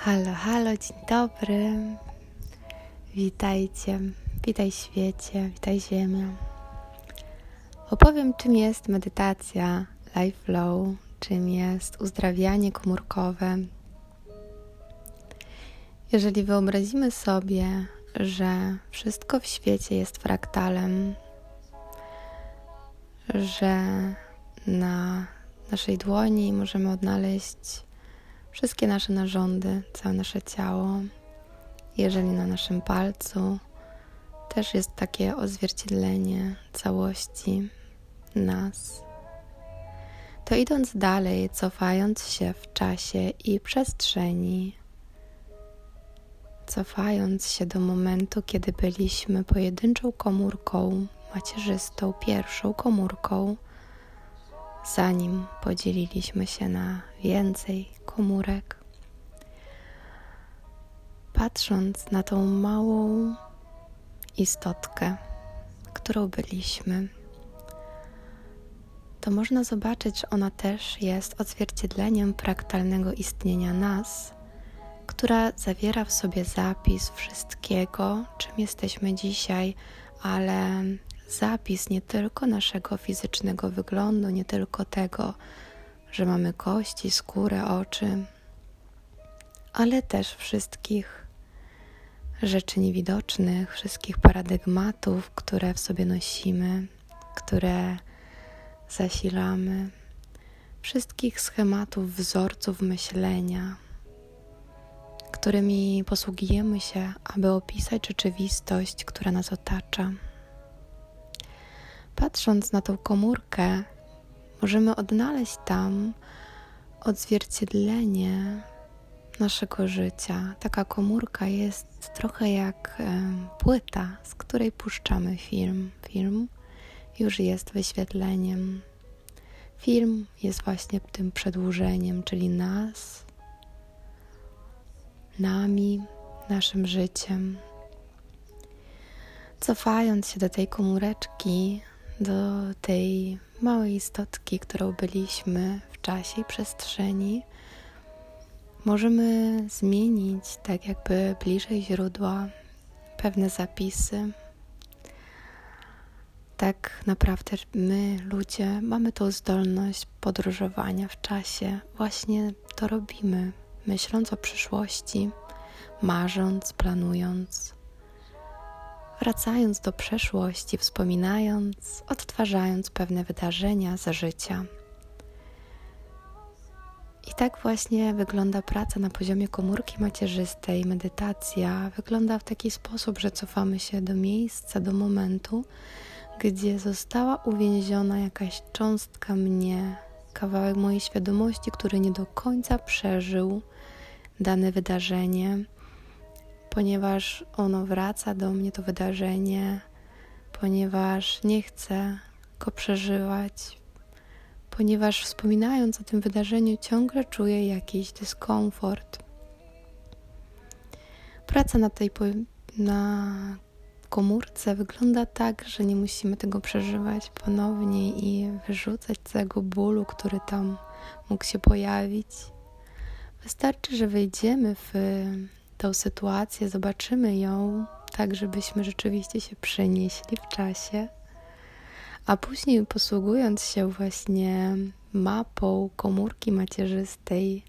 Halo, halo, dzień dobry. Witajcie, witaj świecie, witaj Ziemia. Opowiem, czym jest medytacja Life Flow, czym jest uzdrawianie komórkowe. Jeżeli wyobrazimy sobie, że wszystko w świecie jest fraktalem, że na naszej dłoni możemy odnaleźć wszystkie nasze narządy, całe nasze ciało. Jeżeli na naszym palcu też jest takie odzwierciedlenie całości nas, to idąc dalej, cofając się w czasie i przestrzeni, cofając się do momentu, kiedy byliśmy pojedynczą komórką, macierzystą, pierwszą komórką, zanim podzieliliśmy się na więcej komórek. Patrząc na tą małą istotkę, którą byliśmy, to można zobaczyć, że ona też jest odzwierciedleniem fraktalnego istnienia nas, która zawiera w sobie zapis wszystkiego, czym jesteśmy dzisiaj, ale zapis nie tylko naszego fizycznego wyglądu, nie tylko tego, że mamy kości, skórę, oczy, ale też wszystkich rzeczy niewidocznych, wszystkich paradygmatów, które w sobie nosimy, które zasilamy, wszystkich schematów, wzorców myślenia, którymi posługujemy się, aby opisać rzeczywistość, która nas otacza. Patrząc na tą komórkę, możemy odnaleźć tam odzwierciedlenie naszego życia. Taka komórka jest trochę jak płyta, z której puszczamy film. Film już jest wyświetleniem. Film jest właśnie tym przedłużeniem, czyli nas, nami, naszym życiem. Cofając się do tej komóreczki, do tej małej istotki, którą byliśmy w czasie i przestrzeni, możemy zmienić tak jakby bliżej źródła pewne zapisy. Tak naprawdę my, ludzie, mamy tą zdolność podróżowania w czasie. Właśnie to robimy, myśląc o przyszłości, marząc, planując wracając do przeszłości, wspominając, odtwarzając pewne wydarzenia za życia. I tak właśnie wygląda praca na poziomie komórki macierzystej. Medytacja wygląda w taki sposób, że cofamy się do miejsca, do momentu, gdzie została uwięziona jakaś cząstka mnie, kawałek mojej świadomości, który nie do końca przeżył dane wydarzenie ponieważ ono wraca do mnie, to wydarzenie, ponieważ nie chcę go przeżywać, ponieważ wspominając o tym wydarzeniu ciągle czuję jakiś dyskomfort. Praca na tej na komórce wygląda tak, że nie musimy tego przeżywać ponownie i wyrzucać całego bólu, który tam mógł się pojawić. Wystarczy, że wejdziemy w tą sytuację, zobaczymy ją tak, żebyśmy rzeczywiście się przenieśli w czasie, a później posługując się właśnie mapą komórki macierzystej,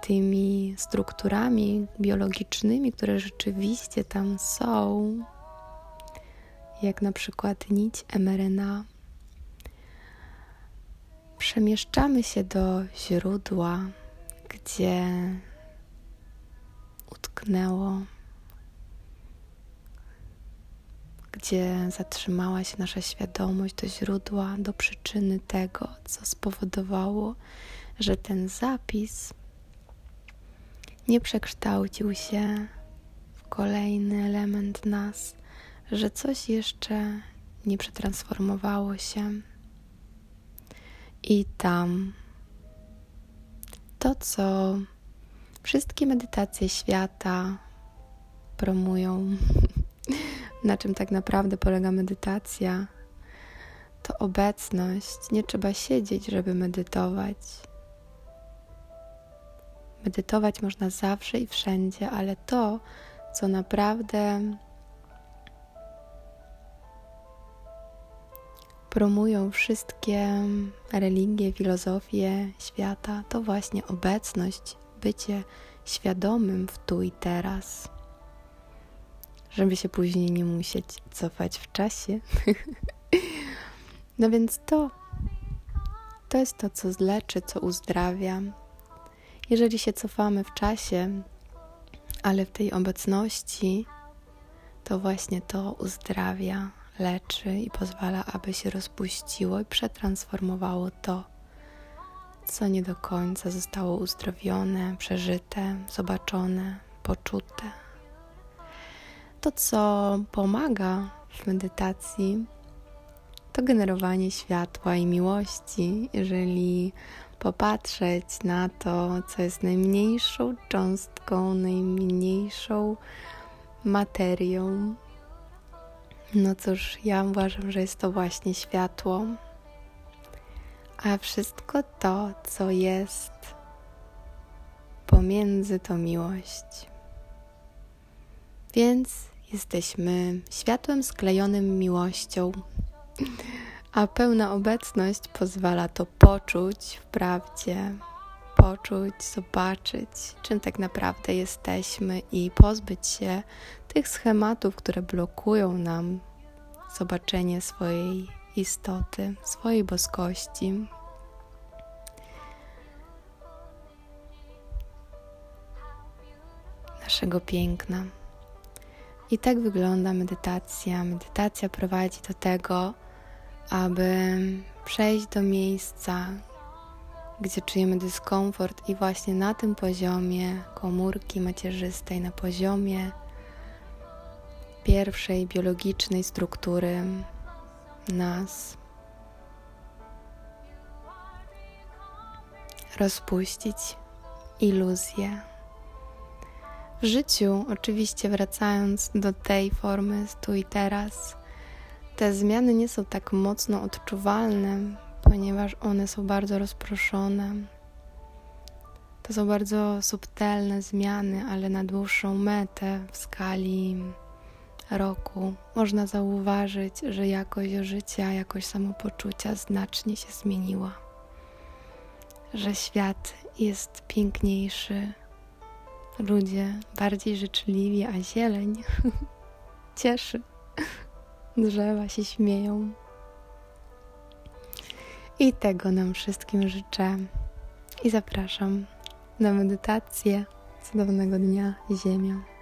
tymi strukturami biologicznymi, które rzeczywiście tam są, jak na przykład nić mRNA, przemieszczamy się do źródła, gdzie utknęło, gdzie zatrzymała się nasza świadomość do źródła, do przyczyny tego, co spowodowało, że ten zapis nie przekształcił się w kolejny element nas, że coś jeszcze nie przetransformowało się. I tam to, co Wszystkie medytacje świata promują, na czym tak naprawdę polega medytacja. To obecność. Nie trzeba siedzieć, żeby medytować. Medytować można zawsze i wszędzie, ale to, co naprawdę promują wszystkie religie, filozofie świata, to właśnie obecność, bycie świadomym w tu i teraz, żeby się później nie musieć cofać w czasie. no więc to, to jest to, co leczy, co uzdrawia. Jeżeli się cofamy w czasie, ale w tej obecności, to właśnie to uzdrawia, leczy i pozwala, aby się rozpuściło i przetransformowało to, co nie do końca zostało uzdrowione, przeżyte, zobaczone, poczute. To, co pomaga w medytacji, to generowanie światła i miłości. Jeżeli popatrzeć na to, co jest najmniejszą cząstką, najmniejszą materią, no cóż, ja uważam, że jest to właśnie światło, a wszystko to, co jest pomiędzy, to miłość. Więc jesteśmy światłem sklejonym miłością, a pełna obecność pozwala to poczuć wprawdzie, poczuć, zobaczyć, czym tak naprawdę jesteśmy i pozbyć się tych schematów, które blokują nam zobaczenie swojej istoty, swojej boskości. Naszego piękna. I tak wygląda medytacja. Medytacja prowadzi do tego, aby przejść do miejsca, gdzie czujemy dyskomfort, i właśnie na tym poziomie komórki macierzystej, na poziomie pierwszej biologicznej struktury nas rozpuścić iluzję. W życiu, oczywiście, wracając do tej formy tu i teraz, te zmiany nie są tak mocno odczuwalne, ponieważ one są bardzo rozproszone. To są bardzo subtelne zmiany, ale na dłuższą metę w skali roku można zauważyć, że jakość życia, jakość samopoczucia znacznie się zmieniła. Że świat jest piękniejszy, ludzie bardziej życzliwi, a zieleń cieszy. Drzewa się śmieją. I tego nam wszystkim życzę. I zapraszam na medytację cudownego dnia Ziemią.